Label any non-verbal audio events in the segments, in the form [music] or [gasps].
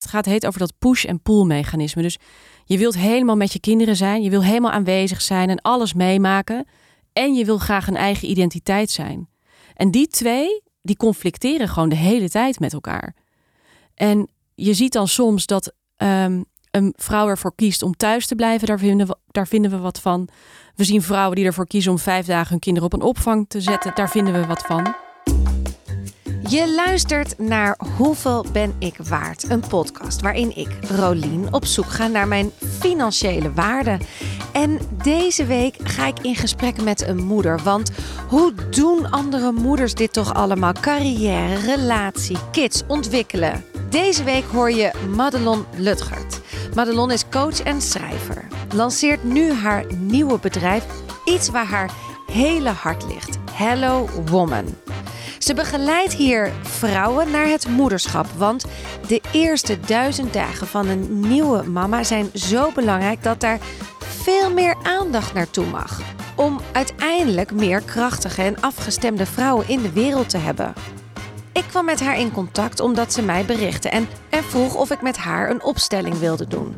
Het gaat heet over dat push- en pull-mechanisme. Dus je wilt helemaal met je kinderen zijn, je wil helemaal aanwezig zijn en alles meemaken. En je wil graag een eigen identiteit zijn. En die twee, die conflicteren gewoon de hele tijd met elkaar. En je ziet dan soms dat ehm, een vrouw ervoor kiest om thuis te blijven. Daar vinden, we, daar vinden we wat van. We zien vrouwen die ervoor kiezen om vijf dagen hun kinderen op een opvang te zetten. Daar vinden we wat van. Je luistert naar Hoeveel ben ik waard? Een podcast waarin ik, Rolien, op zoek ga naar mijn financiële waarde. En deze week ga ik in gesprek met een moeder. Want hoe doen andere moeders dit toch allemaal? Carrière, relatie, kids, ontwikkelen. Deze week hoor je Madelon Lutgert. Madelon is coach en schrijver. Lanceert nu haar nieuwe bedrijf. Iets waar haar hele hart ligt. Hello Woman. Ze begeleidt hier vrouwen naar het moederschap. Want de eerste duizend dagen van een nieuwe mama zijn zo belangrijk dat daar veel meer aandacht naartoe mag. Om uiteindelijk meer krachtige en afgestemde vrouwen in de wereld te hebben. Ik kwam met haar in contact omdat ze mij berichtte en, en vroeg of ik met haar een opstelling wilde doen.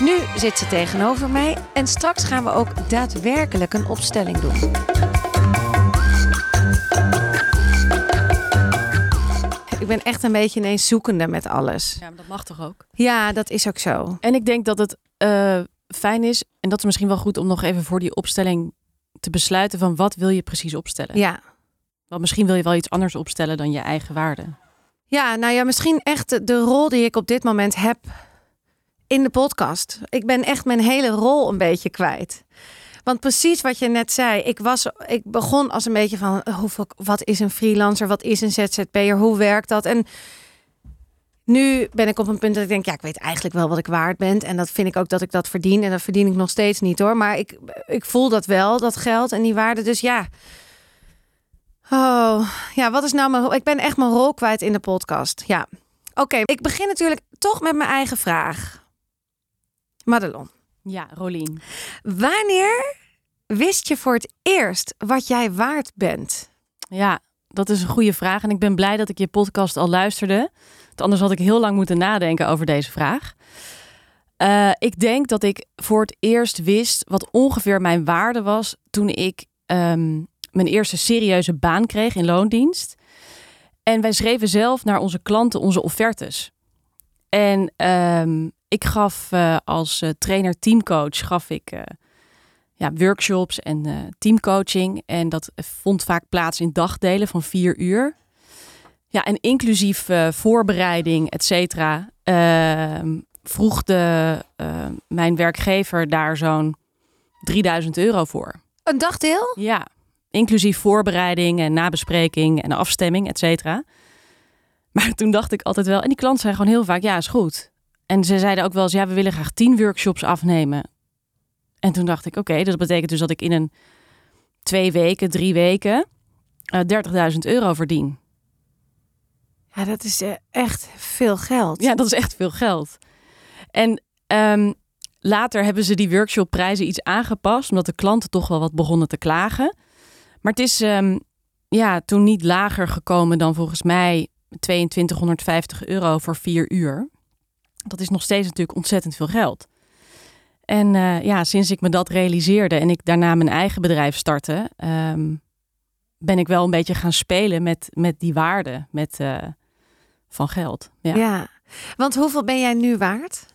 Nu zit ze tegenover mij en straks gaan we ook daadwerkelijk een opstelling doen. Ik ben echt een beetje ineens zoekende met alles. Ja, maar dat mag toch ook? Ja, dat is ook zo. En ik denk dat het uh, fijn is, en dat is misschien wel goed om nog even voor die opstelling te besluiten van wat wil je precies opstellen. Ja. Want misschien wil je wel iets anders opstellen dan je eigen waarde. Ja, nou ja, misschien echt de rol die ik op dit moment heb in de podcast. Ik ben echt mijn hele rol een beetje kwijt. Want precies wat je net zei, ik, was, ik begon als een beetje van hoeveel, wat is een freelancer, wat is een ZZP'er, hoe werkt dat? En nu ben ik op een punt dat ik denk, ja, ik weet eigenlijk wel wat ik waard ben. En dat vind ik ook dat ik dat verdien. En dat verdien ik nog steeds niet hoor. Maar ik, ik voel dat wel, dat geld en die waarde. Dus ja. Oh, ja, wat is nou mijn... Ik ben echt mijn rol kwijt in de podcast. Ja. Oké, ik begin natuurlijk toch met mijn eigen vraag. Madelon. Ja, Rolien. Wanneer wist je voor het eerst wat jij waard bent? Ja, dat is een goede vraag. En ik ben blij dat ik je podcast al luisterde. Want anders had ik heel lang moeten nadenken over deze vraag. Uh, ik denk dat ik voor het eerst wist wat ongeveer mijn waarde was toen ik um, mijn eerste serieuze baan kreeg in loondienst. En wij schreven zelf naar onze klanten onze offertes. En um, ik gaf uh, als uh, trainer teamcoach gaf ik uh, ja, workshops en teamcoaching. En dat vond vaak plaats in dagdelen van vier uur. Ja, en inclusief voorbereiding, et cetera, ehm, vroeg de, mijn werkgever daar zo'n 3000 euro voor. Een dagdeel? Ja, inclusief voorbereiding en nabespreking en afstemming, et cetera. Maar toen dacht ik altijd wel, en die klant zei gewoon heel vaak, ja, is goed. En ze zeiden ook wel eens, ja, we willen graag tien workshops afnemen. En toen dacht ik, oké, dat betekent dus dat ik in een twee weken, drie weken uh, 30.000 euro verdien. Ja, dat is uh, echt veel geld. Ja, dat is echt veel geld. En um, later hebben ze die workshopprijzen iets aangepast, omdat de klanten toch wel wat begonnen te klagen. Maar het is um, ja, toen niet lager gekomen dan volgens mij 2250 euro voor vier uur dat is nog steeds natuurlijk ontzettend veel geld. En uh, ja, sinds ik me dat realiseerde en ik daarna mijn eigen bedrijf startte, um, ben ik wel een beetje gaan spelen met, met die waarde met, uh, van geld. Ja. ja, want hoeveel ben jij nu waard?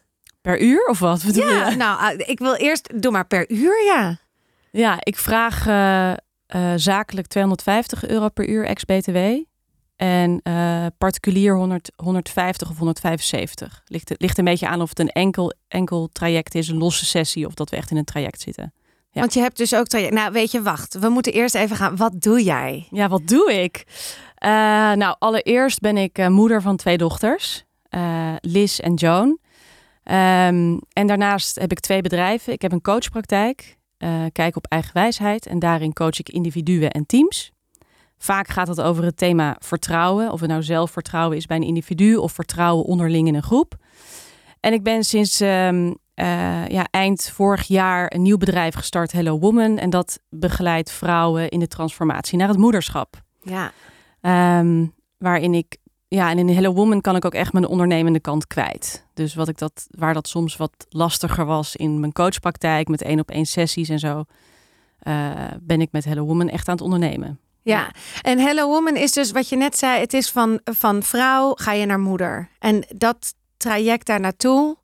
Per uur of wat? ja, je? [laughs] nou, ik wil eerst, doe maar per uur, ja. Ja, ik vraag uh, zakelijk 250 euro per uur ex-BTW. En uh, particulier 100, 150 of 175. Ligt, ligt een beetje aan of het een enkel, enkel traject is, een losse sessie, of dat we echt in een traject zitten. Ja. Want je hebt dus ook traject. Nou, weet je, wacht. We moeten eerst even gaan. Wat doe jij? Ja, wat doe ik? Uh, nou, allereerst ben ik uh, moeder van twee dochters, Liz en Joan. Um, en daarnaast heb ik twee bedrijven. Ik heb een coachpraktijk, kijk op eigen wijsheid. En daarin coach ik individuen en teams. Vaak gaat het over het thema vertrouwen. Of het nou zelfvertrouwen is bij een individu of vertrouwen onderling in een groep. En ik ben sinds um, uh, ja, eind vorig jaar een nieuw bedrijf gestart, Hello Woman. En dat begeleidt vrouwen in de transformatie naar het moederschap. Ja. Um, waarin ik ja, en in Hello Woman kan ik ook echt mijn ondernemende kant kwijt. Dus wat ik dat, waar dat soms wat lastiger was in mijn coachpraktijk met één op één sessies en zo, uh, ben ik met Hello Woman echt aan het ondernemen. Ja, en Hello Woman is dus wat je net zei, het is van, van vrouw ga je naar moeder. En dat traject daar naartoe,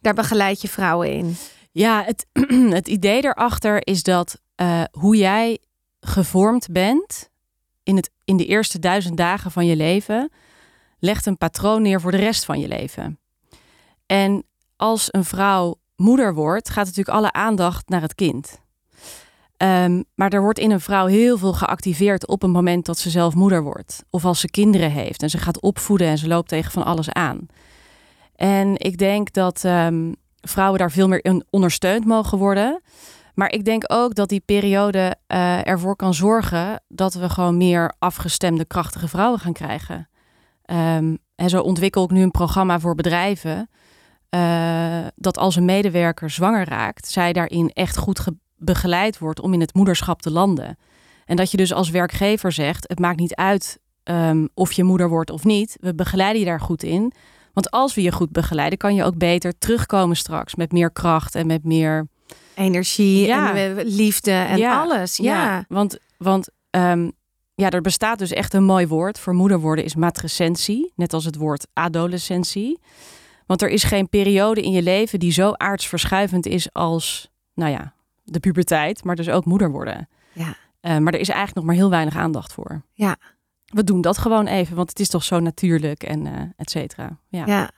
daar begeleid je vrouwen in. Ja, het, [clears throat] het idee daarachter is dat uh, hoe jij gevormd bent in, het, in de eerste duizend dagen van je leven, legt een patroon neer voor de rest van je leven. En als een vrouw moeder wordt, gaat natuurlijk alle aandacht naar het kind. Um, maar er wordt in een vrouw heel veel geactiveerd op een moment dat ze zelf moeder wordt. Of als ze kinderen heeft en ze gaat opvoeden en ze loopt tegen van alles aan. En ik denk dat um, vrouwen daar veel meer ondersteund mogen worden. Maar ik denk ook dat die periode uh, ervoor kan zorgen dat we gewoon meer afgestemde, krachtige vrouwen gaan krijgen. Um, en zo ontwikkel ik nu een programma voor bedrijven. Uh, dat als een medewerker zwanger raakt, zij daarin echt goed begeleid wordt om in het moederschap te landen. En dat je dus als werkgever zegt: het maakt niet uit um, of je moeder wordt of niet. We begeleiden je daar goed in. Want als we je goed begeleiden, kan je ook beter terugkomen straks met meer kracht en met meer energie en liefde en alles. Ja, ja. want, want um, ja, er bestaat dus echt een mooi woord voor moeder worden is matrescentie, net als het woord adolescentie. Want er is geen periode in je leven die zo aardsverschuivend is als, nou ja, de puberteit, maar dus ook moeder worden. Ja. Uh, maar er is eigenlijk nog maar heel weinig aandacht voor. Ja. We doen dat gewoon even, want het is toch zo natuurlijk en uh, et cetera. Ja. ja.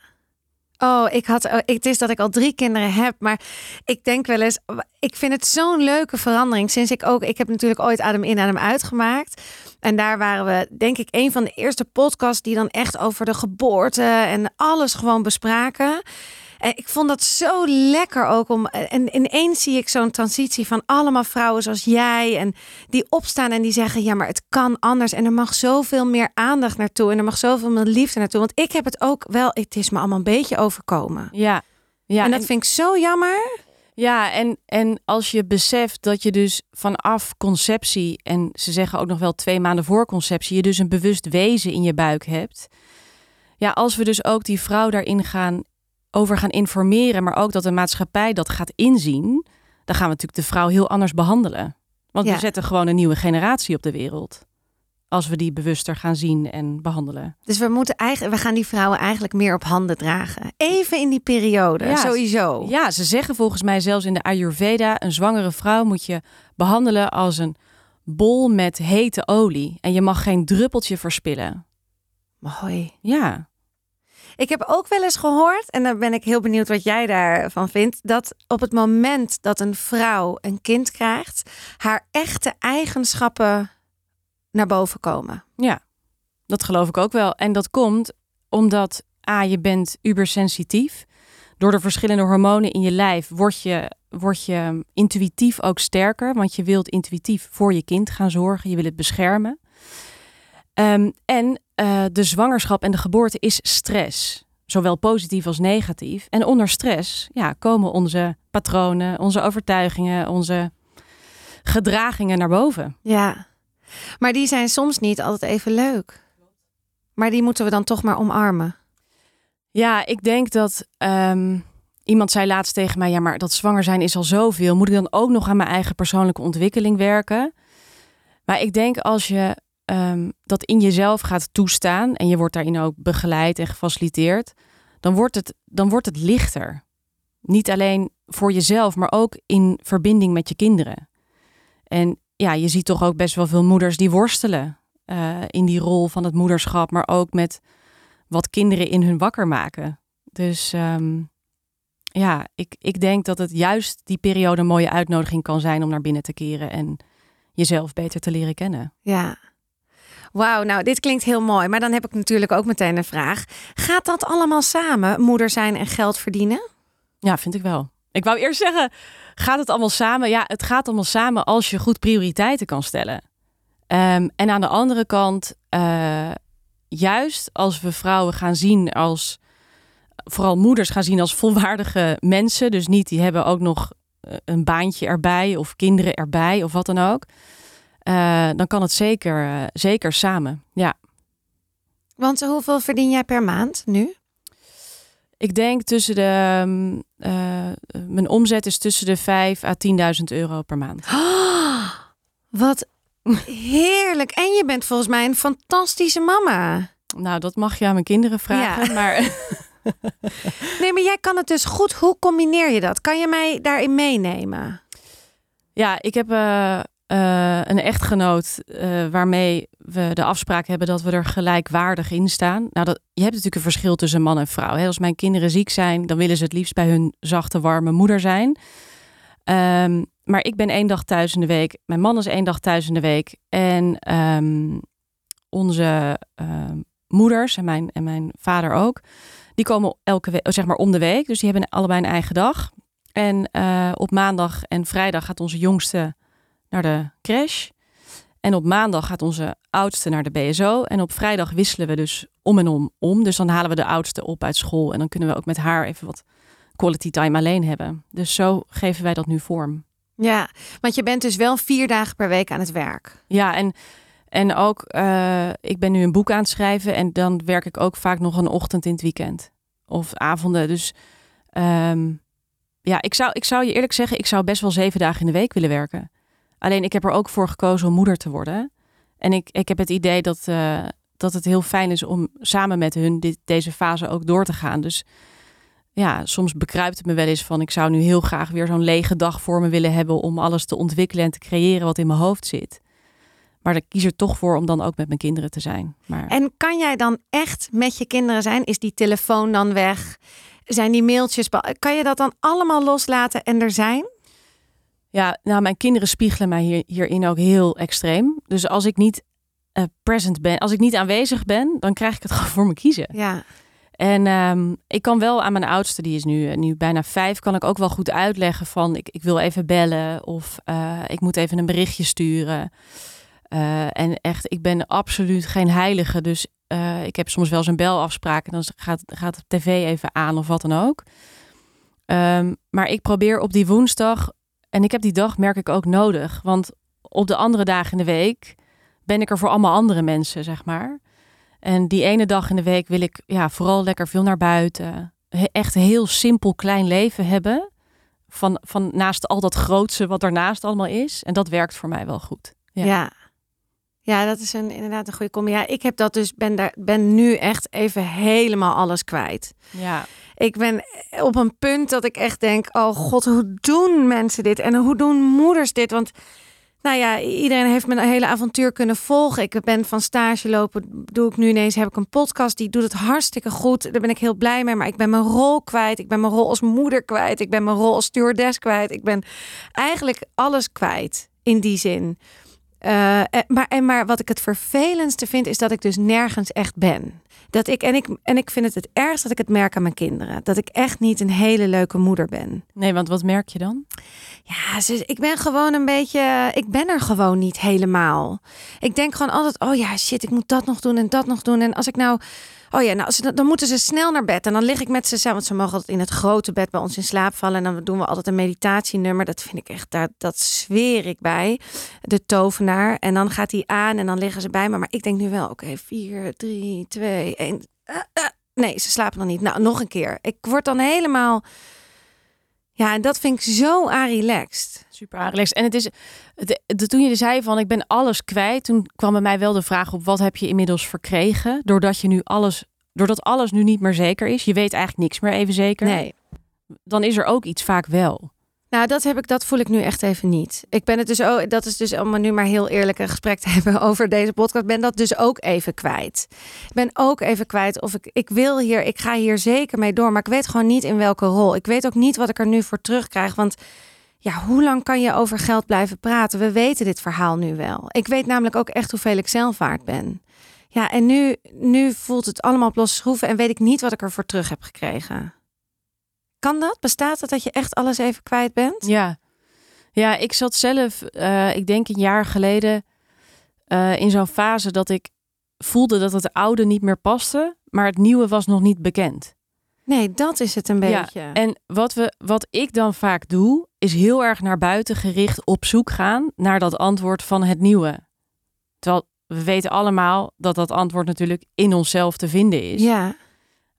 Oh, ik had. Oh, het is dat ik al drie kinderen heb, maar ik denk wel eens. Ik vind het zo'n leuke verandering. Sinds ik ook. Ik heb natuurlijk ooit Adem in, Adem uit gemaakt. En daar waren we, denk ik, een van de eerste podcasts die dan echt over de geboorte en alles gewoon bespraken. En ik vond dat zo lekker ook om. En ineens zie ik zo'n transitie van allemaal vrouwen zoals jij. En die opstaan en die zeggen: Ja, maar het kan anders. En er mag zoveel meer aandacht naartoe. En er mag zoveel meer liefde naartoe. Want ik heb het ook wel. Het is me allemaal een beetje overkomen. Ja. ja en dat vind ik zo jammer. Ja, en, en als je beseft dat je dus vanaf conceptie, en ze zeggen ook nog wel twee maanden voor conceptie, je dus een bewust wezen in je buik hebt. Ja, als we dus ook die vrouw daarin gaan over gaan informeren, maar ook dat de maatschappij dat gaat inzien, dan gaan we natuurlijk de vrouw heel anders behandelen. Want we zetten gewoon een nieuwe generatie op de wereld. Als we die bewuster gaan zien en behandelen. Dus we moeten eigenlijk, we gaan die vrouwen eigenlijk meer op handen dragen. Even in die periode, ja, sowieso. Ja, ze zeggen volgens mij zelfs in de Ayurveda: een zwangere vrouw moet je behandelen als een bol met hete olie. En je mag geen druppeltje verspillen. Mooi. Ja. Ik heb ook wel eens gehoord, en dan ben ik heel benieuwd wat jij daarvan vindt, dat op het moment dat een vrouw een kind krijgt, haar echte eigenschappen naar boven komen. Ja, dat geloof ik ook wel. En dat komt omdat A, je bent ubersensitief. Door de verschillende hormonen in je lijf word je, word je intuïtief ook sterker. Want je wilt intuïtief voor je kind gaan zorgen. Je wil het beschermen. Um, en uh, de zwangerschap en de geboorte is stress. Zowel positief als negatief. En onder stress ja, komen onze patronen, onze overtuigingen, onze gedragingen naar boven. Ja, maar die zijn soms niet altijd even leuk. Maar die moeten we dan toch maar omarmen. Ja, ik denk dat um, iemand zei laatst tegen mij: ja, maar dat zwanger zijn is al zoveel. Moet ik dan ook nog aan mijn eigen persoonlijke ontwikkeling werken? Maar ik denk als je um, dat in jezelf gaat toestaan en je wordt daarin ook begeleid en gefaciliteerd, dan wordt het, dan wordt het lichter. Niet alleen voor jezelf, maar ook in verbinding met je kinderen. En ja, je ziet toch ook best wel veel moeders die worstelen uh, in die rol van het moederschap, maar ook met wat kinderen in hun wakker maken. Dus um, ja, ik, ik denk dat het juist die periode een mooie uitnodiging kan zijn om naar binnen te keren en jezelf beter te leren kennen. Ja, Wauw, nou dit klinkt heel mooi. Maar dan heb ik natuurlijk ook meteen een vraag. Gaat dat allemaal samen, moeder zijn en geld verdienen? Ja, vind ik wel. Ik wou eerst zeggen, gaat het allemaal samen? Ja, het gaat allemaal samen als je goed prioriteiten kan stellen. Um, en aan de andere kant, uh, juist als we vrouwen gaan zien als, vooral moeders gaan zien als volwaardige mensen. Dus niet die hebben ook nog eh, een baantje erbij of kinderen erbij of wat dan ook. Uh, dan kan het zeker, uh, zeker samen. Ja. Want hoeveel verdien jij per maand nu? Ik denk tussen de. mm, eh, mijn omzet is tussen de 5 à 10.000 euro per maand. Oh, [gasps] wat heerlijk. En je bent volgens mij een fantastische mama. Nou, dat mag je aan mijn kinderen vragen. Ja. Maar [laughs] [laughs] Nee, maar jij kan het dus goed. Hoe combineer je dat? Kan je mij daarin meenemen? ja, ik heb eh, eh, een echtgenoot eh, waarmee we de afspraak hebben dat we er gelijkwaardig in staan. Nou, dat, je hebt natuurlijk een verschil tussen man en vrouw. Hè? Als mijn kinderen ziek zijn, dan willen ze het liefst bij hun zachte, warme moeder zijn. Ehm, maar ik ben één dag thuis in de week. Mijn man is één dag thuis in de week. En ehm, onze ehm, moeders en mijn, en mijn vader ook, die komen elke week, zeg maar om de week. Dus die hebben allebei een eigen dag. En eh, op maandag en vrijdag gaat onze jongste naar de crash. En op maandag gaat onze oudste naar de BSO. En op vrijdag wisselen we dus om en om om. Dus dan halen we de oudste op uit school. En dan kunnen we ook met haar even wat quality time alleen hebben. Dus zo geven wij dat nu vorm. Ja, want je bent dus wel vier dagen per week aan het werk. Ja, en, en ook, eh, ik ben nu een boek aan het schrijven. En dan werk ik ook vaak nog een ochtend in het weekend. Of avonden. Dus ehm, ja, ik zou, ik zou je eerlijk zeggen, ik zou best wel zeven dagen in de week willen werken. Alleen ik heb er ook voor gekozen om moeder te worden. En ik, ik heb het idee dat, eh, dat het heel fijn is om samen met hun dit, deze fase ook door te gaan. Dus ja, soms bekruipt het me wel eens van ik zou nu heel graag weer zo'n lege dag voor me willen hebben om alles te ontwikkelen en te creëren wat in mijn hoofd zit. Maar ik kies er toch voor om dan ook met mijn kinderen te zijn. Maar En kan jij dan echt met je kinderen zijn? Is die telefoon dan weg? Zijn die mailtjes? Kan je dat dan allemaal loslaten en er zijn? Ja, nou, mijn kinderen spiegelen mij hier, hierin ook heel extreem. Dus als ik niet eh, present ben, als ik niet aanwezig ben, dan krijg ik het [laughs] gewoon voor me kiezen. Ja. En ehm, ik kan wel aan mijn oudste, die is nu, eh, nu bijna vijf, kan ik ook wel goed uitleggen van ik, ik wil even bellen of eh, ik moet even een berichtje sturen. En echt, ik ben absoluut geen heilige. Dus ik heb soms wel eens een belafspraak en dan gaat, gaat de tv even aan of wat dan ook. Ehm, maar ik probeer op die woensdag, en ik heb die dag merk ik ook nodig. Want op de andere dagen in de week ben ik er voor allemaal andere mensen, zeg maar. En die ene dag in de week wil ik ja, vooral lekker veel naar buiten. He- Echt een heel simpel klein leven hebben. Van, van naast al dat grootse wat daarnaast allemaal is. En dat werkt voor mij wel goed. Ja. Ja. ja. dat is een, inderdaad een goede combi. Ja, ik heb dat dus, ben, daar, ben nu echt even helemaal alles kwijt. Ja. Ik ben op een punt dat ik echt denk: oh god, hoe doen mensen dit? En hoe doen moeders dit? Want nou ja, iedereen heeft mijn hele avontuur kunnen volgen. Ik ben van stage lopen, doe ik nu ineens, heb ik een podcast, die doet het hartstikke goed. Daar ben ik heel blij mee, maar ik ben mijn rol kwijt. Ik ben mijn rol als moeder kwijt. Ik ben mijn rol als stewardess kwijt. Ik ben eigenlijk alles kwijt in die zin. Eh, maar, en maar wat ik het vervelendste vind, is dat ik dus nergens echt ben. Dat ik, en, ik, en ik vind het het ergst dat ik het merk aan mijn kinderen. Dat ik echt niet een hele leuke moeder ben. Nee, want wat merk je dan? Ja, ze, ik ben gewoon een beetje. Ik ben er gewoon niet helemaal. Ik denk gewoon altijd: oh ja, shit, ik moet dat nog doen en dat nog doen. En als ik nou. Oh ja, nou, dan moeten ze snel naar bed. En dan lig ik met ze samen. Want ze mogen altijd in het grote bed bij ons in slaap vallen. En dan doen we altijd een meditatienummer. Dat vind ik echt, daar, dat zweer ik bij. De tovenaar. En dan gaat hij aan en dan liggen ze bij me. Maar ik denk nu wel: oké, drie, twee, één. Eh, eh. Nee, ze slapen nog niet. Nou, nog een keer. Ik word dan helemaal. Ja, en dat vind ik zo relaxed. Super relaxed. En het is, het, de, toen je zei van ik ben alles kwijt, toen kwam bij mij wel de vraag op wat heb je inmiddels verkregen, doordat je nu alles, doordat alles nu niet meer zeker is. Je weet eigenlijk niks meer even zeker. Nee. Dan is er ook iets vaak wel. Nou, dat heb ik, dat voel ik nu echt even niet. Ik ben het dus ook, dat is dus om nu maar heel eerlijk een gesprek te [laughs] hebben over deze podcast. Ben dat dus ook even kwijt. Ik ben ook even kwijt of ik, ik wil hier, ik ga hier zeker mee door, maar ik weet gewoon niet in welke rol. Ik weet ook niet wat ik er nu voor terugkrijg, want ja, hoe lang kan je over geld blijven praten? We weten dit verhaal nu wel. Ik weet namelijk ook echt hoeveel ik zelf waard ben. Ja, en nu, nu voelt het allemaal op losse schroeven en weet ik niet wat ik er voor terug heb gekregen. Kan dat? Bestaat dat dat je echt alles even kwijt bent? Ja, ja ik zat zelf, eh, ik denk een jaar geleden, eh, in zo'n fase dat ik voelde dat het oude niet meer paste, maar het nieuwe was nog niet bekend. Nee, dat is het een Ja, beetje. En wat, we, wat ik dan vaak doe, is heel erg naar buiten gericht op zoek gaan naar dat antwoord van het nieuwe. Terwijl we weten allemaal dat dat antwoord natuurlijk in onszelf te vinden is. Ja.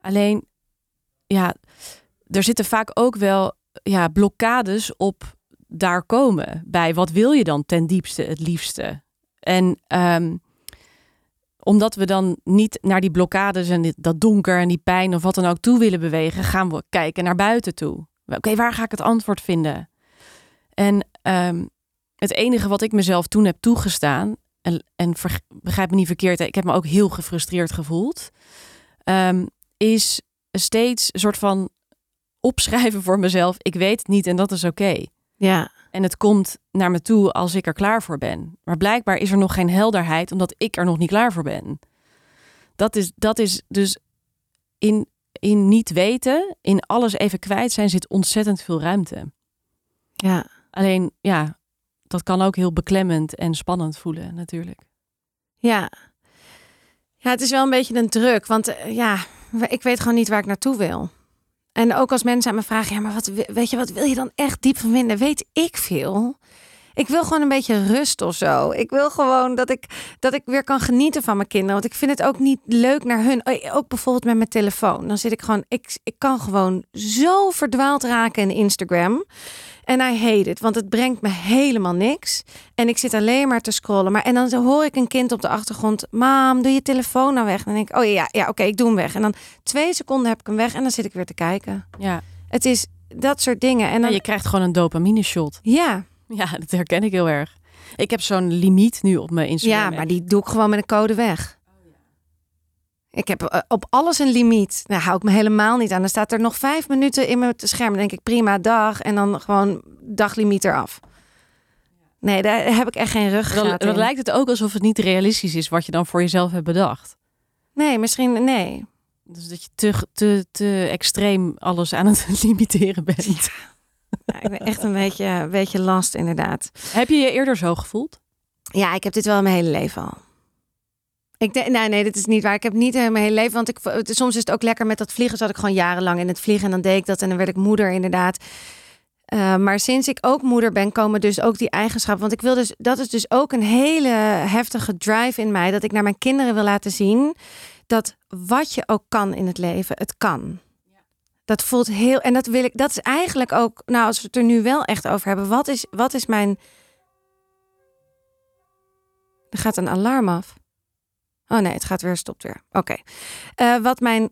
Alleen, ja, er zitten vaak ook wel ja, blokkades op daar komen. Bij wat wil je dan ten diepste, het liefste? En ehm, omdat we dan niet naar die blokkades en dat donker en die pijn of wat dan ook toe willen bewegen, gaan we kijken naar buiten toe. Oké, waar ga ik het antwoord vinden? En ehm, het enige wat ik mezelf toen heb toegestaan, en, en begrijp me niet verkeerd, ik heb me ook heel gefrustreerd gevoeld, ehm, is steeds een soort van opschrijven voor mezelf. Ik weet het niet en dat is oké. Ja. En het komt naar me toe als ik er klaar voor ben. Maar blijkbaar is er nog geen helderheid omdat ik er nog niet klaar voor ben. Dat is, dat is dus in, in niet weten, in alles even kwijt zijn, zit ontzettend veel ruimte. Ja. Alleen ja, dat kan ook heel beklemmend en spannend voelen natuurlijk. Ja. Ja, het is wel een beetje een druk. Want eh, ja, ik weet gewoon niet waar ik naartoe wil. En ook als mensen aan me vragen, ja, maar wat, weet je, wat wil je dan echt diep van vinden? Weet ik veel. Ik wil gewoon een beetje rust of zo. Ik wil gewoon dat ik, dat ik weer kan genieten van mijn kinderen. Want ik vind het ook niet leuk naar hun. Eh, Ook bijvoorbeeld met mijn telefoon. Dan zit ik gewoon, ik, ik kan gewoon zo verdwaald raken in Instagram. En I hate it, want het brengt me helemaal niks. En ik zit alleen maar te scrollen. Maar, en dan hoor ik een kind op de achtergrond. Mam, doe je telefoon nou weg? En dan denk ik, oh ja, ja oké, ik doe hem weg. En dan twee seconden heb ik hem weg en dan zit ik weer te kijken. Ja, Het is dat soort dingen. En en dan, je krijgt gewoon een dopamine shot. ja, [laughs] Ja, dat herken ik heel erg. Ik heb zo'n limiet nu op mijn Instagram. ja, maar die doe ik gewoon met een code weg. Ik heb eh, op alles een limiet. Daar hou ik me helemaal niet aan. Dan staat er nog vijf minuten in mijn scherm. Dan denk ik, prima, dag. En dan gewoon daglimiet eraf. Nee, daar heb ik echt geen rug dan, dan lijkt het ook alsof het niet realistisch is wat je dan voor jezelf hebt bedacht. Nee, misschien, nee. Dus dat je te, te, te extreem alles aan het [laughs] limiteren bent. Ja, ik ben echt een beetje, een beetje last, inderdaad. Heb je je eerder zo gevoeld? Ja, ik heb dit wel mijn hele leven al. Ik denk, nee, nee, dit is niet waar. Ik heb niet mijn hele leven, want ik, soms is het ook lekker met dat vliegen. Zat ik gewoon jarenlang in het vliegen en dan deed ik dat en dan werd ik moeder, inderdaad. Eh, maar sinds ik ook moeder ben, komen dus ook die eigenschappen. Want ik wil dus, dat is dus ook een hele heftige drive in mij, dat ik naar mijn kinderen wil laten zien dat wat je ook kan in het leven, het kan. Dat voelt heel, en dat wil ik, dat is eigenlijk ook, nou, als we het er nu wel echt over hebben, wat is, wat is mijn er gaat een alarm af. Oh nee, het gaat weer, stopt weer. Oké. Eh, wat mijn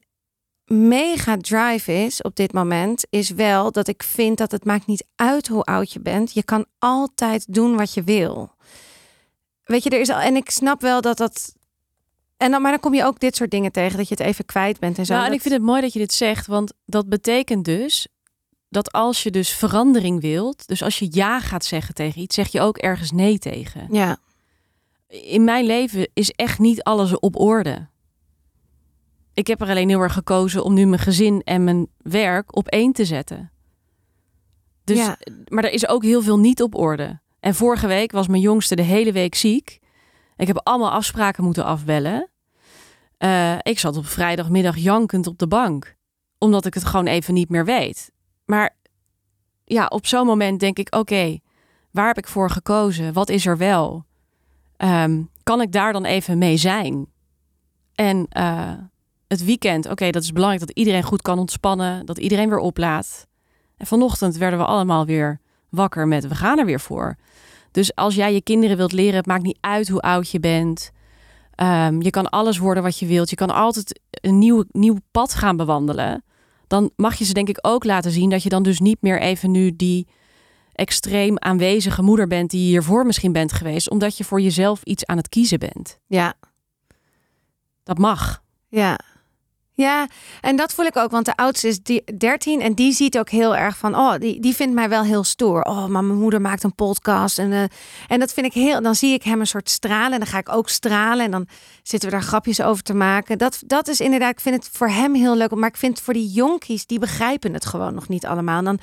mega drive is op dit moment, is wel dat ik vind dat het maakt niet uit hoe oud je bent. Je kan altijd doen wat je wil. Weet je, er is al, en ik snap wel dat dat. En dan, maar dan kom je ook dit soort dingen tegen, dat je het even kwijt bent en zo. Nou, en ik vind het mooi dat je dit zegt, want dat betekent dus dat als je dus verandering wilt, dus als je ja gaat zeggen tegen iets, zeg je ook ergens nee tegen. Ja, In mijn leven is echt niet alles op orde. Ik heb er alleen heel erg gekozen om nu mijn gezin en mijn werk op één te zetten. Dus, Ja. Maar er is ook heel veel niet op orde. En vorige week was mijn jongste de hele week ziek. Ik heb allemaal afspraken moeten afbellen. Eh, ik zat op vrijdagmiddag jankend op de bank. Omdat ik het gewoon even niet meer weet. Maar ja, op zo'n moment denk ik: oké, waar heb ik voor gekozen? Wat is er wel? Ehm, kan ik daar dan even mee zijn? En eh, het weekend, oké, dat is belangrijk dat iedereen goed kan ontspannen, dat iedereen weer oplaat. En vanochtend werden we allemaal weer wakker met we gaan er weer voor. Dus als jij je kinderen wilt leren, het maakt niet uit hoe oud je bent. Ehm, je kan alles worden wat je wilt. Je kan altijd een nieuw, nieuw pad gaan bewandelen. Dan mag je ze denk ik ook laten zien dat je dan dus niet meer even nu die extreem aanwezige moeder bent die je hiervoor misschien bent geweest, omdat je voor jezelf iets aan het kiezen bent. ja, Dat mag. Ja. Ja, en dat voel ik ook, want de oudste is die 13 en die ziet ook heel erg van, oh, die, die vindt mij wel heel stoer. Oh, maar mijn moeder maakt een podcast en, eh, en dat vind ik heel, dan zie ik hem een soort stralen en dan ga ik ook stralen en dan zitten we daar grapjes over te maken. Dat, dat is inderdaad, ik vind het voor hem heel leuk, maar ik vind het voor die jonkies, die begrijpen het gewoon nog niet allemaal. En dan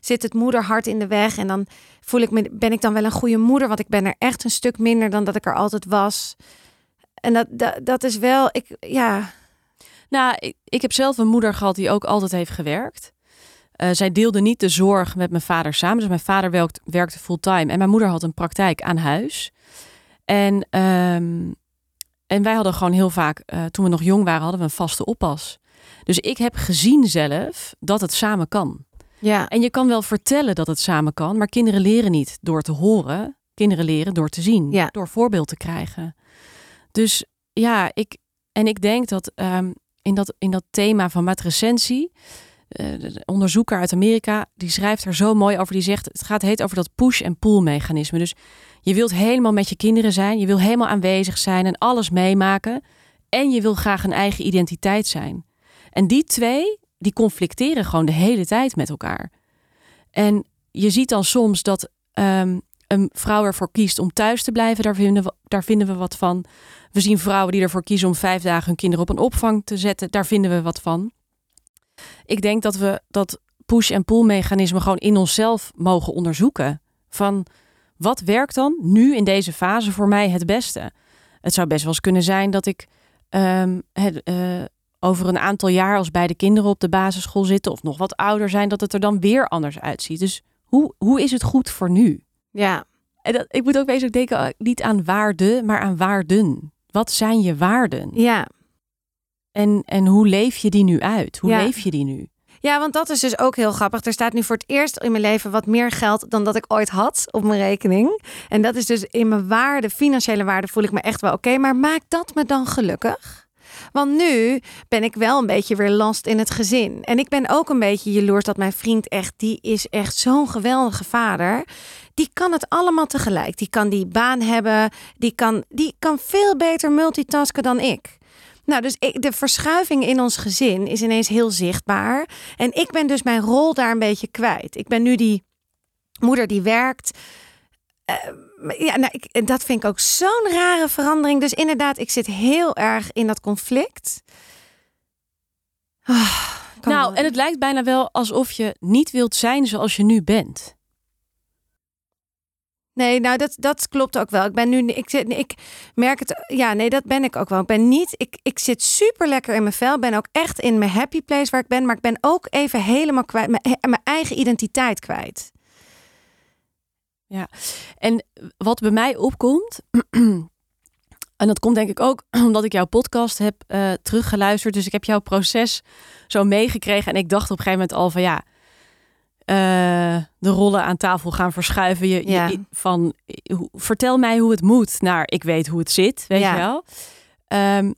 zit het moederhart in de weg en dan voel ik me, ben ik dan wel een goede moeder, want ik ben er echt een stuk minder dan dat ik er altijd was. En dat, dat, dat is wel, ik, ja, Nou, ik, ik heb zelf een moeder gehad die ook altijd heeft gewerkt. Eh, zij deelde niet de zorg met mijn vader samen. Dus mijn vader werkt, werkte fulltime en mijn moeder had een praktijk aan huis. En ehm, en wij hadden gewoon heel vaak, eh, toen we nog jong waren, hadden we een vaste oppas. Dus ik heb gezien zelf dat het samen kan. Ja. En je kan wel vertellen dat het samen kan, maar kinderen leren niet door te horen. Kinderen leren door te zien, Ja. door voorbeeld te krijgen. Dus ja, ik, en ik denk dat ehm, in, dat in dat thema van matrecensie, eh, de onderzoeker uit Amerika, die schrijft er zo mooi over. Die zegt, het gaat heet over dat push- en pull-mechanisme. Dus je wilt helemaal met je kinderen zijn, je wil helemaal aanwezig zijn en alles meemaken. En je wil graag een eigen identiteit zijn. En die twee, die conflicteren gewoon de hele tijd met elkaar. En je ziet dan soms dat ehm, een vrouw ervoor kiest om thuis te blijven. Daar vinden, we, daar vinden we wat van. We zien vrouwen die ervoor kiezen om vijf dagen hun kinderen op een opvang te zetten. Daar vinden we wat van. Ik denk dat we dat push- en pull-mechanisme gewoon in onszelf mogen onderzoeken. Van wat werkt dan nu in deze fase voor mij het beste? Het zou best wel eens kunnen zijn dat ik ehm, eh, over een aantal jaar, als beide kinderen op de basisschool zitten of nog wat ouder zijn, dat het er dan weer anders uitziet. Dus hoe, hoe is het goed voor nu? Ja. En dat, ik moet ook bezig denken, eh, niet aan waarde, maar aan waarden. Wat zijn je waarden? Ja. En, en hoe leef je die nu uit? Hoe Ja. leef je die nu? Ja, want dat is dus ook heel grappig. Er staat nu voor het eerst in mijn leven wat meer geld dan dat ik ooit had op mijn rekening. En dat is dus in mijn waarde, financiële waarde, voel ik me echt wel oké. maar maakt dat me dan gelukkig? Want nu ben ik wel een beetje weer last in het gezin. En ik ben ook een beetje jaloers dat mijn vriend echt, die is echt zo'n geweldige vader. Die kan het allemaal tegelijk. Die kan die baan hebben. Die kan, die kan veel beter multitasken dan ik. Nou, dus ik, de verschuiving in ons gezin is ineens heel zichtbaar. En ik ben dus mijn rol daar een beetje kwijt. Ik ben nu die moeder die werkt. Eh, ja, nou, ik, en dat vind ik ook zo'n rare verandering. Dus inderdaad, ik zit heel erg in dat conflict. Ah, nou, en het lijkt bijna wel alsof je niet wilt zijn zoals je nu bent. Nee, nou dat, dat klopt ook wel. Ik ben nu, ik, ik merk het, ja, nee, dat ben ik ook wel. Ik ben niet, ik, ik zit super lekker in mijn vel. Ben ook echt in mijn happy place waar ik ben, maar ik ben ook even helemaal kwijt, mijn, mijn eigen identiteit kwijt. En wat bij mij opkomt, [clears throat] en dat komt denk ik ook [clears throat] omdat ik jouw podcast heb eh, teruggeluisterd. Dus ik heb jouw proces zo meegekregen. En ik dacht op een gegeven moment al van ja, eh, de rollen aan tafel gaan verschuiven. Je, van, vertel mij hoe het moet naar ik weet hoe het zit, weet Ja. je wel. Ehm,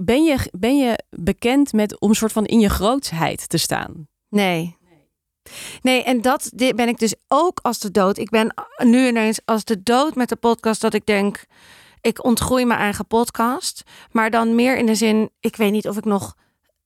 ben, je, ben je bekend met om een soort van in je grootsheid te staan? Nee. Nee, en dat dit ben ik dus ook als de dood. Ik ben nu ineens als de dood met de podcast dat ik denk, ik ontgroei mijn eigen podcast. Maar dan meer in de zin, ik weet niet of ik nog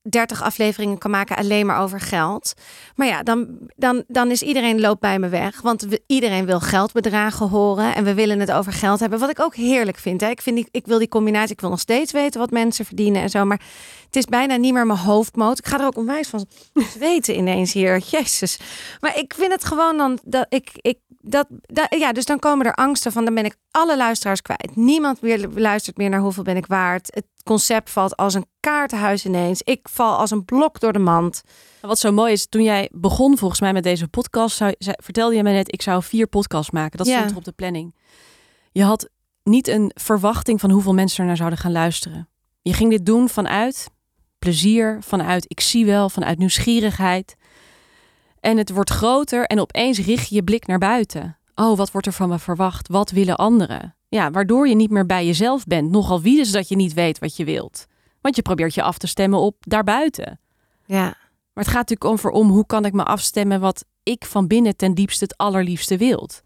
30 afleveringen kan maken alleen maar over geld. Maar ja, dan, dan, dan is iedereen loopt bij me weg. Want iedereen wil geldbedragen horen. En we willen het over geld hebben. Wat ik ook heerlijk vind. Hè. Ik, vind ik wil die combinatie. Ik wil nog steeds weten wat mensen verdienen en zo. Maar het is bijna niet meer mijn hoofdmoot. Ik ga er ook onwijs van [laughs] weten ineens hier. Jezus. Maar ik vind het gewoon dan dat ik. ik dat, dat, ja, dus dan komen er angsten van, dan ben ik alle luisteraars kwijt. Niemand meer luistert meer naar hoeveel ben ik waard. Het concept valt als een kaartenhuis ineens. Ik val als een blok door de mand. Wat zo mooi is, toen jij begon volgens mij met deze podcast, zou, vertelde je mij net, ik zou vier podcasts maken. Dat Ja. stond er op de planning. Je had niet een verwachting van hoeveel mensen er naar zouden gaan luisteren. Je ging dit doen vanuit plezier, vanuit ik zie wel, vanuit nieuwsgierigheid. En het wordt groter en opeens richt je je blik naar buiten. Oh, wat wordt er van me verwacht? Wat willen anderen? Ja, waardoor je niet meer bij jezelf bent. Nogal wie is dat je niet weet wat je wilt. Want je probeert je af te stemmen op daarbuiten. Ja. Maar het gaat natuurlijk over om hoe kan ik me afstemmen wat ik van binnen ten diepste het allerliefste wilt.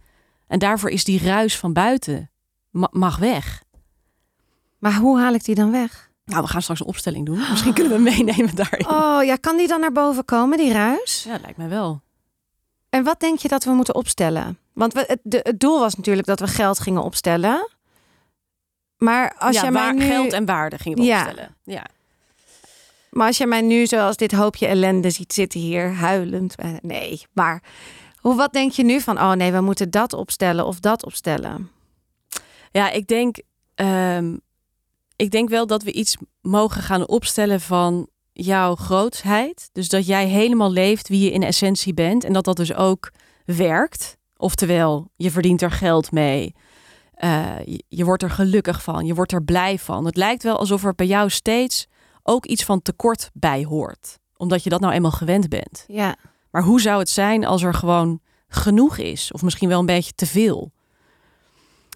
En daarvoor is die ruis van buiten ma- mag weg. Maar hoe haal ik die dan weg? Nou, we gaan straks een opstelling doen. Misschien kunnen we meenemen daarin. Oh ja, kan die dan naar boven komen, die ruis? Ja, lijkt mij wel. En wat denk je dat we moeten opstellen? Want we, het, de, het doel was natuurlijk dat we geld gingen opstellen. Maar als ja, jij mij waar- nu, geld en waarde gingen we Ja. opstellen. Ja. maar als jij mij nu zoals dit hoopje ellende ziet zitten hier, huilend. eh, Nee, maar hoe, wat denk je nu van, oh nee, we moeten dat opstellen of dat opstellen? Ja, ik denk, ehm, ik denk wel dat we iets mogen gaan opstellen van jouw grootsheid. Dus dat jij helemaal leeft wie je in essentie bent. En dat dat dus ook werkt. Oftewel, je verdient er geld mee. Uh, je, je, wordt er gelukkig van, je wordt er blij van. Het lijkt wel alsof er bij jou steeds ook iets van tekort bij hoort, omdat je dat nou eenmaal gewend bent. Ja. Maar hoe zou het zijn als er gewoon genoeg is, of misschien wel een beetje te veel?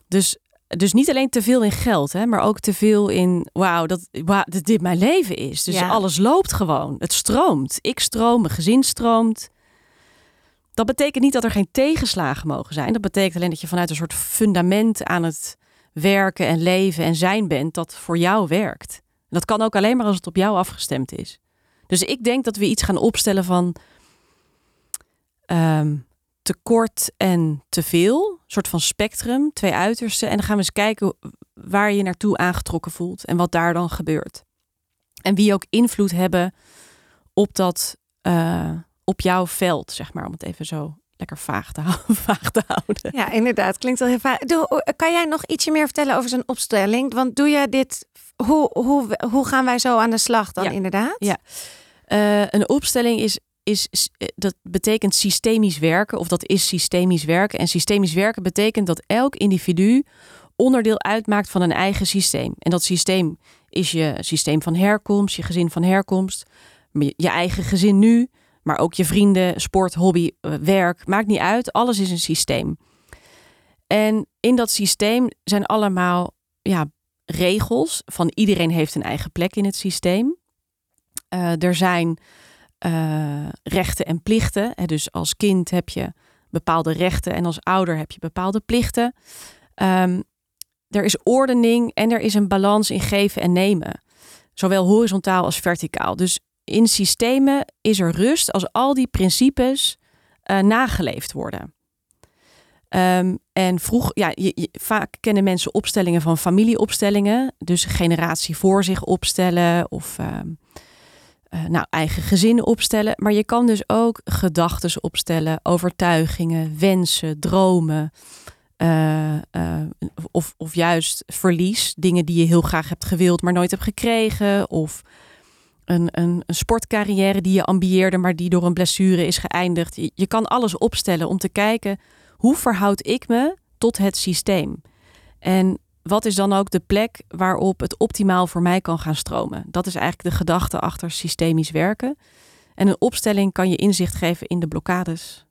Dus, dus niet alleen te veel in geld, hè, maar ook te veel in wauw, dat, wow, dat dit mijn leven is. Dus Ja. alles loopt gewoon. Het stroomt. Ik stroom, mijn gezin stroomt. Dat betekent niet dat er geen tegenslagen mogen zijn. Dat betekent alleen dat je vanuit een soort fundament aan het werken en leven en zijn bent dat voor jou werkt. Dat kan ook alleen maar als het op jou afgestemd is. Dus ik denk dat we iets gaan opstellen van ehm, tekort en te veel. Een soort van spectrum, twee uitersten. En dan gaan we eens kijken waar je naartoe aangetrokken voelt en wat daar dan gebeurt. En wie ook invloed hebben op dat, eh, op jouw veld, zeg maar, om het even zo lekker vaag te, [laughs] houden, vaag te houden. Ja, inderdaad. Klinkt wel heel vaak. Doe, kan jij nog ietsje meer vertellen over zijn opstelling? Want doe je dit... Hoe, hoe, hoe gaan wij zo aan de slag dan Ja. inderdaad? Ja. Eh, een opstelling is, is, eh, dat betekent systemisch werken, of dat is systemisch werken. En systemisch werken betekent dat elk individu onderdeel uitmaakt van een eigen systeem. En dat systeem is je systeem van herkomst, je gezin van herkomst, je je eigen gezin nu, maar ook je vrienden, sport, hobby, eh, werk, maakt niet uit. Alles is een systeem. En in dat systeem zijn allemaal ja, regels van iedereen heeft een eigen plek in het systeem. Eh, er zijn eh, rechten en plichten. Dus als kind heb je bepaalde rechten en als ouder heb je bepaalde plichten. Ehm, er is ordening en er is een balans in geven en nemen. Zowel horizontaal als verticaal. Dus in systemen is er rust als al die principes eh, nageleefd worden. Ehm, en vroeg, ja, vaak kennen mensen opstellingen van familieopstellingen. Dus generatie voor zich opstellen of ehm, eh, nou, eigen gezinnen opstellen. Maar je kan dus ook gedachten opstellen, overtuigingen, wensen, dromen. eh, eh, of, of juist verlies, dingen die je heel graag hebt gewild, maar nooit hebt gekregen. Of een, een, een sportcarrière die je ambieerde, maar die door een blessure is geëindigd. Je, je kan alles opstellen om te kijken hoe verhoud ik me tot het systeem. En wat is dan ook de plek waarop het optimaal voor mij kan gaan stromen? Dat is eigenlijk de gedachte achter systemisch werken. En een opstelling kan je inzicht geven in de blokkades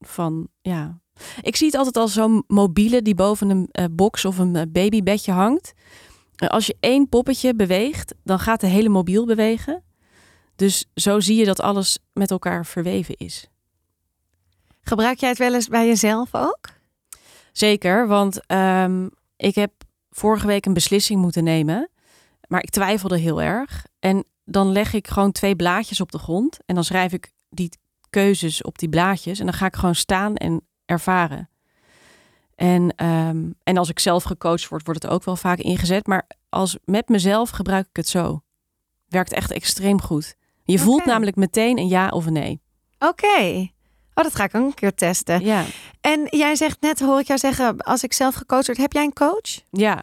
van, ja. Ik zie het altijd als zo'n mobiele die boven een eh, box of een eh, babybedje hangt. Eh, als je één poppetje beweegt, dan gaat de hele mobiel bewegen. Dus zo zie je dat alles met elkaar verweven is. Gebruik jij het wel eens bij jezelf ook? Zeker, want ehm, ik heb vorige week een beslissing moeten nemen. Maar ik twijfelde heel erg. En dan leg ik gewoon twee blaadjes op de grond. En dan schrijf ik die keuzes op die blaadjes. En dan ga ik gewoon staan en ervaren. En, ehm, en als ik zelf gecoacht word, wordt het ook wel vaak ingezet. Maar als met mezelf gebruik ik het zo. Werkt echt extreem goed. Je voelt namelijk meteen een ja of een nee. Oké. Oh, dat ga ik ook een keer testen. Ja, En jij zegt net, hoor ik jou zeggen, als ik zelf gecoacht word, heb jij een coach? Ja,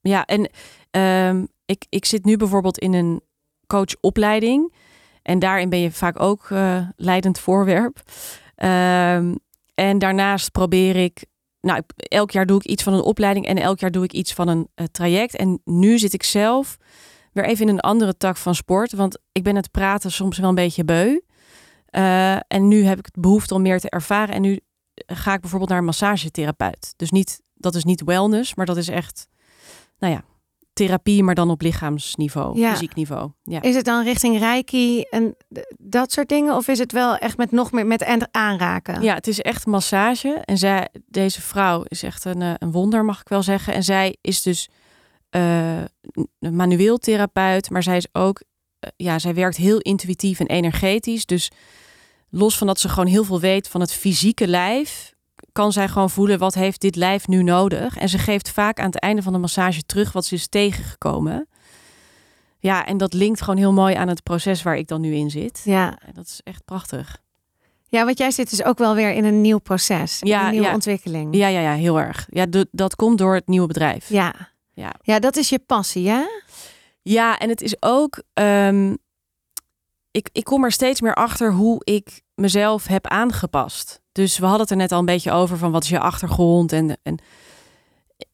ja en ehm, ik, ik zit nu bijvoorbeeld in een coachopleiding. En daarin ben je vaak ook eh, leidend voorwerp. Ehm, en daarnaast probeer ik, nou, elk jaar doe ik iets van een opleiding en elk jaar doe ik iets van een eh, traject. En nu zit ik zelf weer even in een andere tak van sport. Want ik ben het praten soms wel een beetje beu. Eh, en nu heb ik het behoefte om meer te ervaren. En nu ga ik bijvoorbeeld naar een massagetherapeut. Dus niet, dat is niet wellness, maar dat is echt, nou ja, therapie, maar dan op lichaamsniveau, Ja. fysiek niveau. Ja. Is het dan richting reiki en dat soort dingen? Of is het wel echt met nog meer met en- aanraken? ja, het is echt massage. En zij, deze vrouw is echt een, eh, een wonder, mag ik wel zeggen. En zij is dus eh, een manueel therapeut, maar zij is ook, eh, ja, zij werkt heel intuïtief en energetisch. Dus los van dat ze gewoon heel veel weet van het fysieke lijf, kan zij gewoon voelen wat heeft dit lijf nu nodig. En ze geeft vaak aan het einde van de massage terug wat ze is tegengekomen. Ja, en dat linkt gewoon heel mooi aan het proces waar ik dan nu in zit. Ja. Dat is echt prachtig. ja, want jij zit dus ook wel weer in een nieuw proces, Ja, een nieuwe ja. ontwikkeling. Ja, ja, ja, heel erg. Ja, dat komt door het nieuwe bedrijf. Ja. Ja. ja, dat is je passie, hè? Ja, en het is ook. ehm, ik, ik kom er steeds meer achter hoe ik mezelf heb aangepast. Dus we hadden het er net al een beetje over van wat is je achtergrond. En, en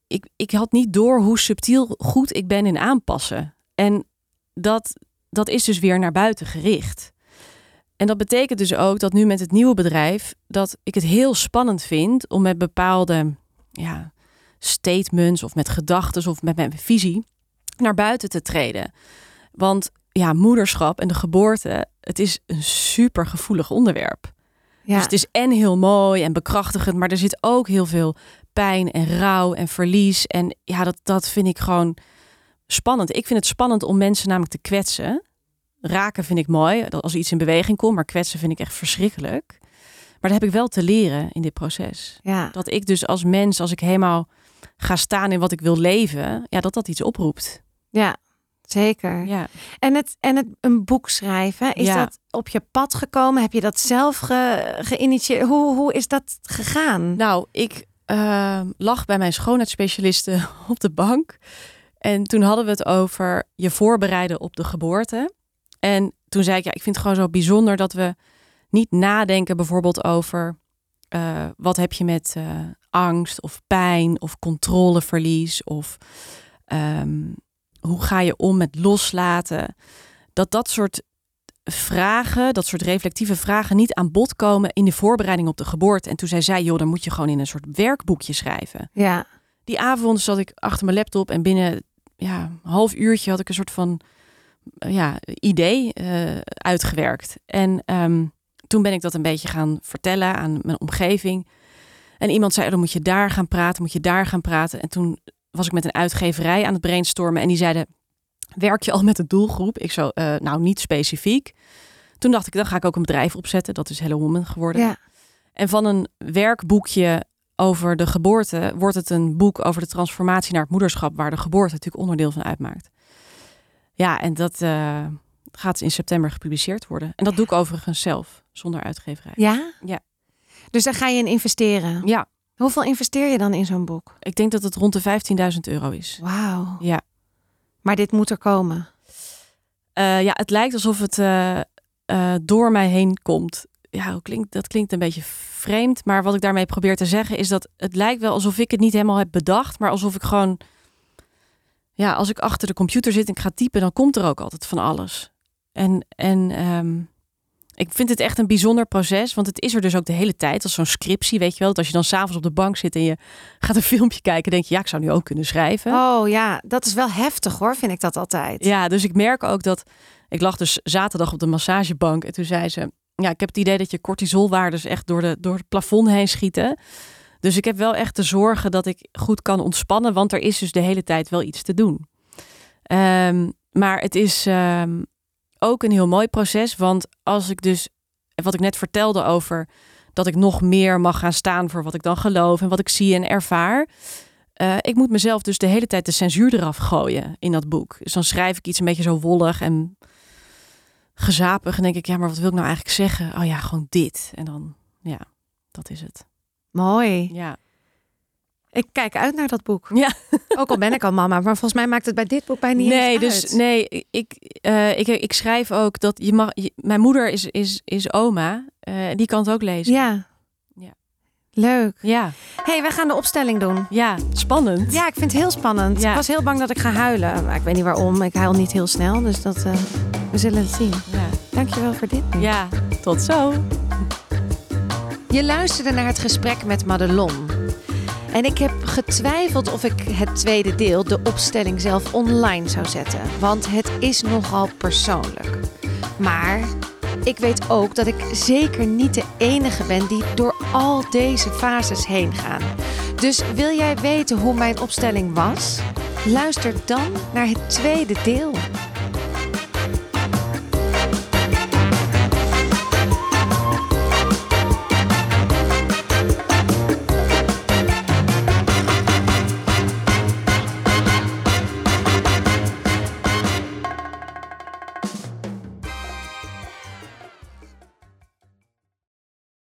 ik, ik had niet door hoe subtiel goed ik ben in aanpassen. En dat, dat is dus weer naar buiten gericht. En dat betekent dus ook dat nu met het nieuwe bedrijf, dat ik het heel spannend vind om met bepaalde ja, statements of met gedachten of met mijn visie naar buiten te treden. Want ja, moederschap en de geboorte, het is een super gevoelig onderwerp. Ja. Dus het is en heel mooi en bekrachtigend, maar er zit ook heel veel pijn en rouw en verlies. En ja, dat, dat vind ik gewoon spannend. Ik vind het spannend om mensen namelijk te kwetsen. Raken vind ik mooi, als iets in beweging komt, maar kwetsen vind ik echt verschrikkelijk. Maar dat heb ik wel te leren in dit proces. Ja. Dat ik dus als mens, als ik helemaal ga staan in wat ik wil leven, ja, dat dat iets oproept. Ja, zeker. Ja. En, het, en het een boek schrijven, is dat op je pad gekomen? Heb je dat zelf ge, geïnitieerd? Hoe, hoe is dat gegaan? Nou, ik uh, lag bij mijn schoonheidsspecialiste [laughs] op de bank. En toen hadden we het over je voorbereiden op de geboorte. En toen zei ik, ja, ik vind het gewoon zo bijzonder dat we niet nadenken bijvoorbeeld over uh, wat heb je met uh, angst of pijn of controleverlies of um, hoe ga je om met loslaten. Dat dat soort vragen, dat soort reflectieve vragen niet aan bod komen in de voorbereiding op de geboorte. En toen zei zij, joh, dan moet je gewoon in een soort werkboekje schrijven. Ja. Die avond zat ik achter mijn laptop en binnen ja, een half uurtje had ik een soort van ja, idee uh, uitgewerkt. En um, toen ben ik dat een beetje gaan vertellen aan mijn omgeving. En iemand zei, dan moet je daar gaan praten, moet je daar gaan praten. En toen was ik met een uitgeverij aan het brainstormen en die zeiden, werk je al met de doelgroep? Ik zo, uh, nou niet specifiek. Toen dacht ik, dan ga ik ook een bedrijf opzetten. Dat is Hello Woman geworden. Ja. En van een werkboekje over de geboorte wordt het een boek over de transformatie naar het moederschap, waar de geboorte natuurlijk onderdeel van uitmaakt. Ja, en dat uh, gaat in september gepubliceerd worden. En dat doe ik overigens zelf, zonder uitgeverij. Ja? Ja. Dus daar ga je in investeren? Ja. Hoeveel investeer je dan in zo'n boek? Ik denk dat het rond de 15.000 euro is. Wauw. Ja. Maar dit moet er komen. Uh, ja, het lijkt alsof het uh, uh, door mij heen komt. Ja, klinkt, dat klinkt een beetje vreemd. Maar wat ik daarmee probeer te zeggen is dat het lijkt wel alsof ik het niet helemaal heb bedacht. Maar alsof ik gewoon... Ja, als ik achter de computer zit en ik ga typen, dan komt er ook altijd van alles. En, en um, ik vind het echt een bijzonder proces, want het is er dus ook de hele tijd als zo'n scriptie, weet je wel. Dat als je dan s'avonds op de bank zit en je gaat een [laughs] filmpje kijken, denk je, ja, ik zou nu ook kunnen schrijven. Oh ja, dat is wel heftig hoor, vind ik dat altijd. Ja, dus ik merk ook dat, ik lag dus zaterdag op de massagebank en toen zei ze, ja, ik heb het idee dat je cortisolwaardes echt door, de, door het plafond heen schieten. Dus ik heb wel echt te zorgen dat ik goed kan ontspannen, want er is dus de hele tijd wel iets te doen. Um, maar het is, um, ook een heel mooi proces. Want als ik dus, wat ik net vertelde over dat ik nog meer mag gaan staan voor wat ik dan geloof en wat ik zie en ervaar. Uh, ik moet mezelf dus de hele tijd de censuur eraf gooien in dat boek. Dus dan schrijf ik iets een beetje zo wollig en gezapig. En denk ik, ja, maar wat wil ik nou eigenlijk zeggen? Oh ja, gewoon dit. En dan, ja, dat is het. Mooi. Ja. Ik kijk uit naar dat boek. Ja. [laughs] Ook al ben ik al mama, maar volgens mij maakt het bij dit boek bijna niet nee, dus, uit. Nee, ik, uh, ik, ik schrijf ook dat je mag. Je, mijn moeder is, is, is oma. Uh, die kan het ook lezen. Ja. ja. Leuk. Ja. hey, wij gaan de opstelling doen. Ja, spannend. Ja, ik vind het heel spannend. Ja. Ik was heel bang dat ik ga huilen. Maar ik weet niet waarom. Ik huil niet heel snel. Dus dat, uh, we zullen het zien. Ja. Dankjewel voor dit. Ja, tot zo. Je luisterde naar het gesprek met Madelon. En ik heb getwijfeld of ik het tweede deel, de opstelling zelf, online zou zetten. Want het is nogal persoonlijk. Maar ik weet ook dat ik zeker niet de enige ben die door al deze fases heen gaan. Dus wil jij weten hoe mijn opstelling was? Luister dan naar het tweede deel.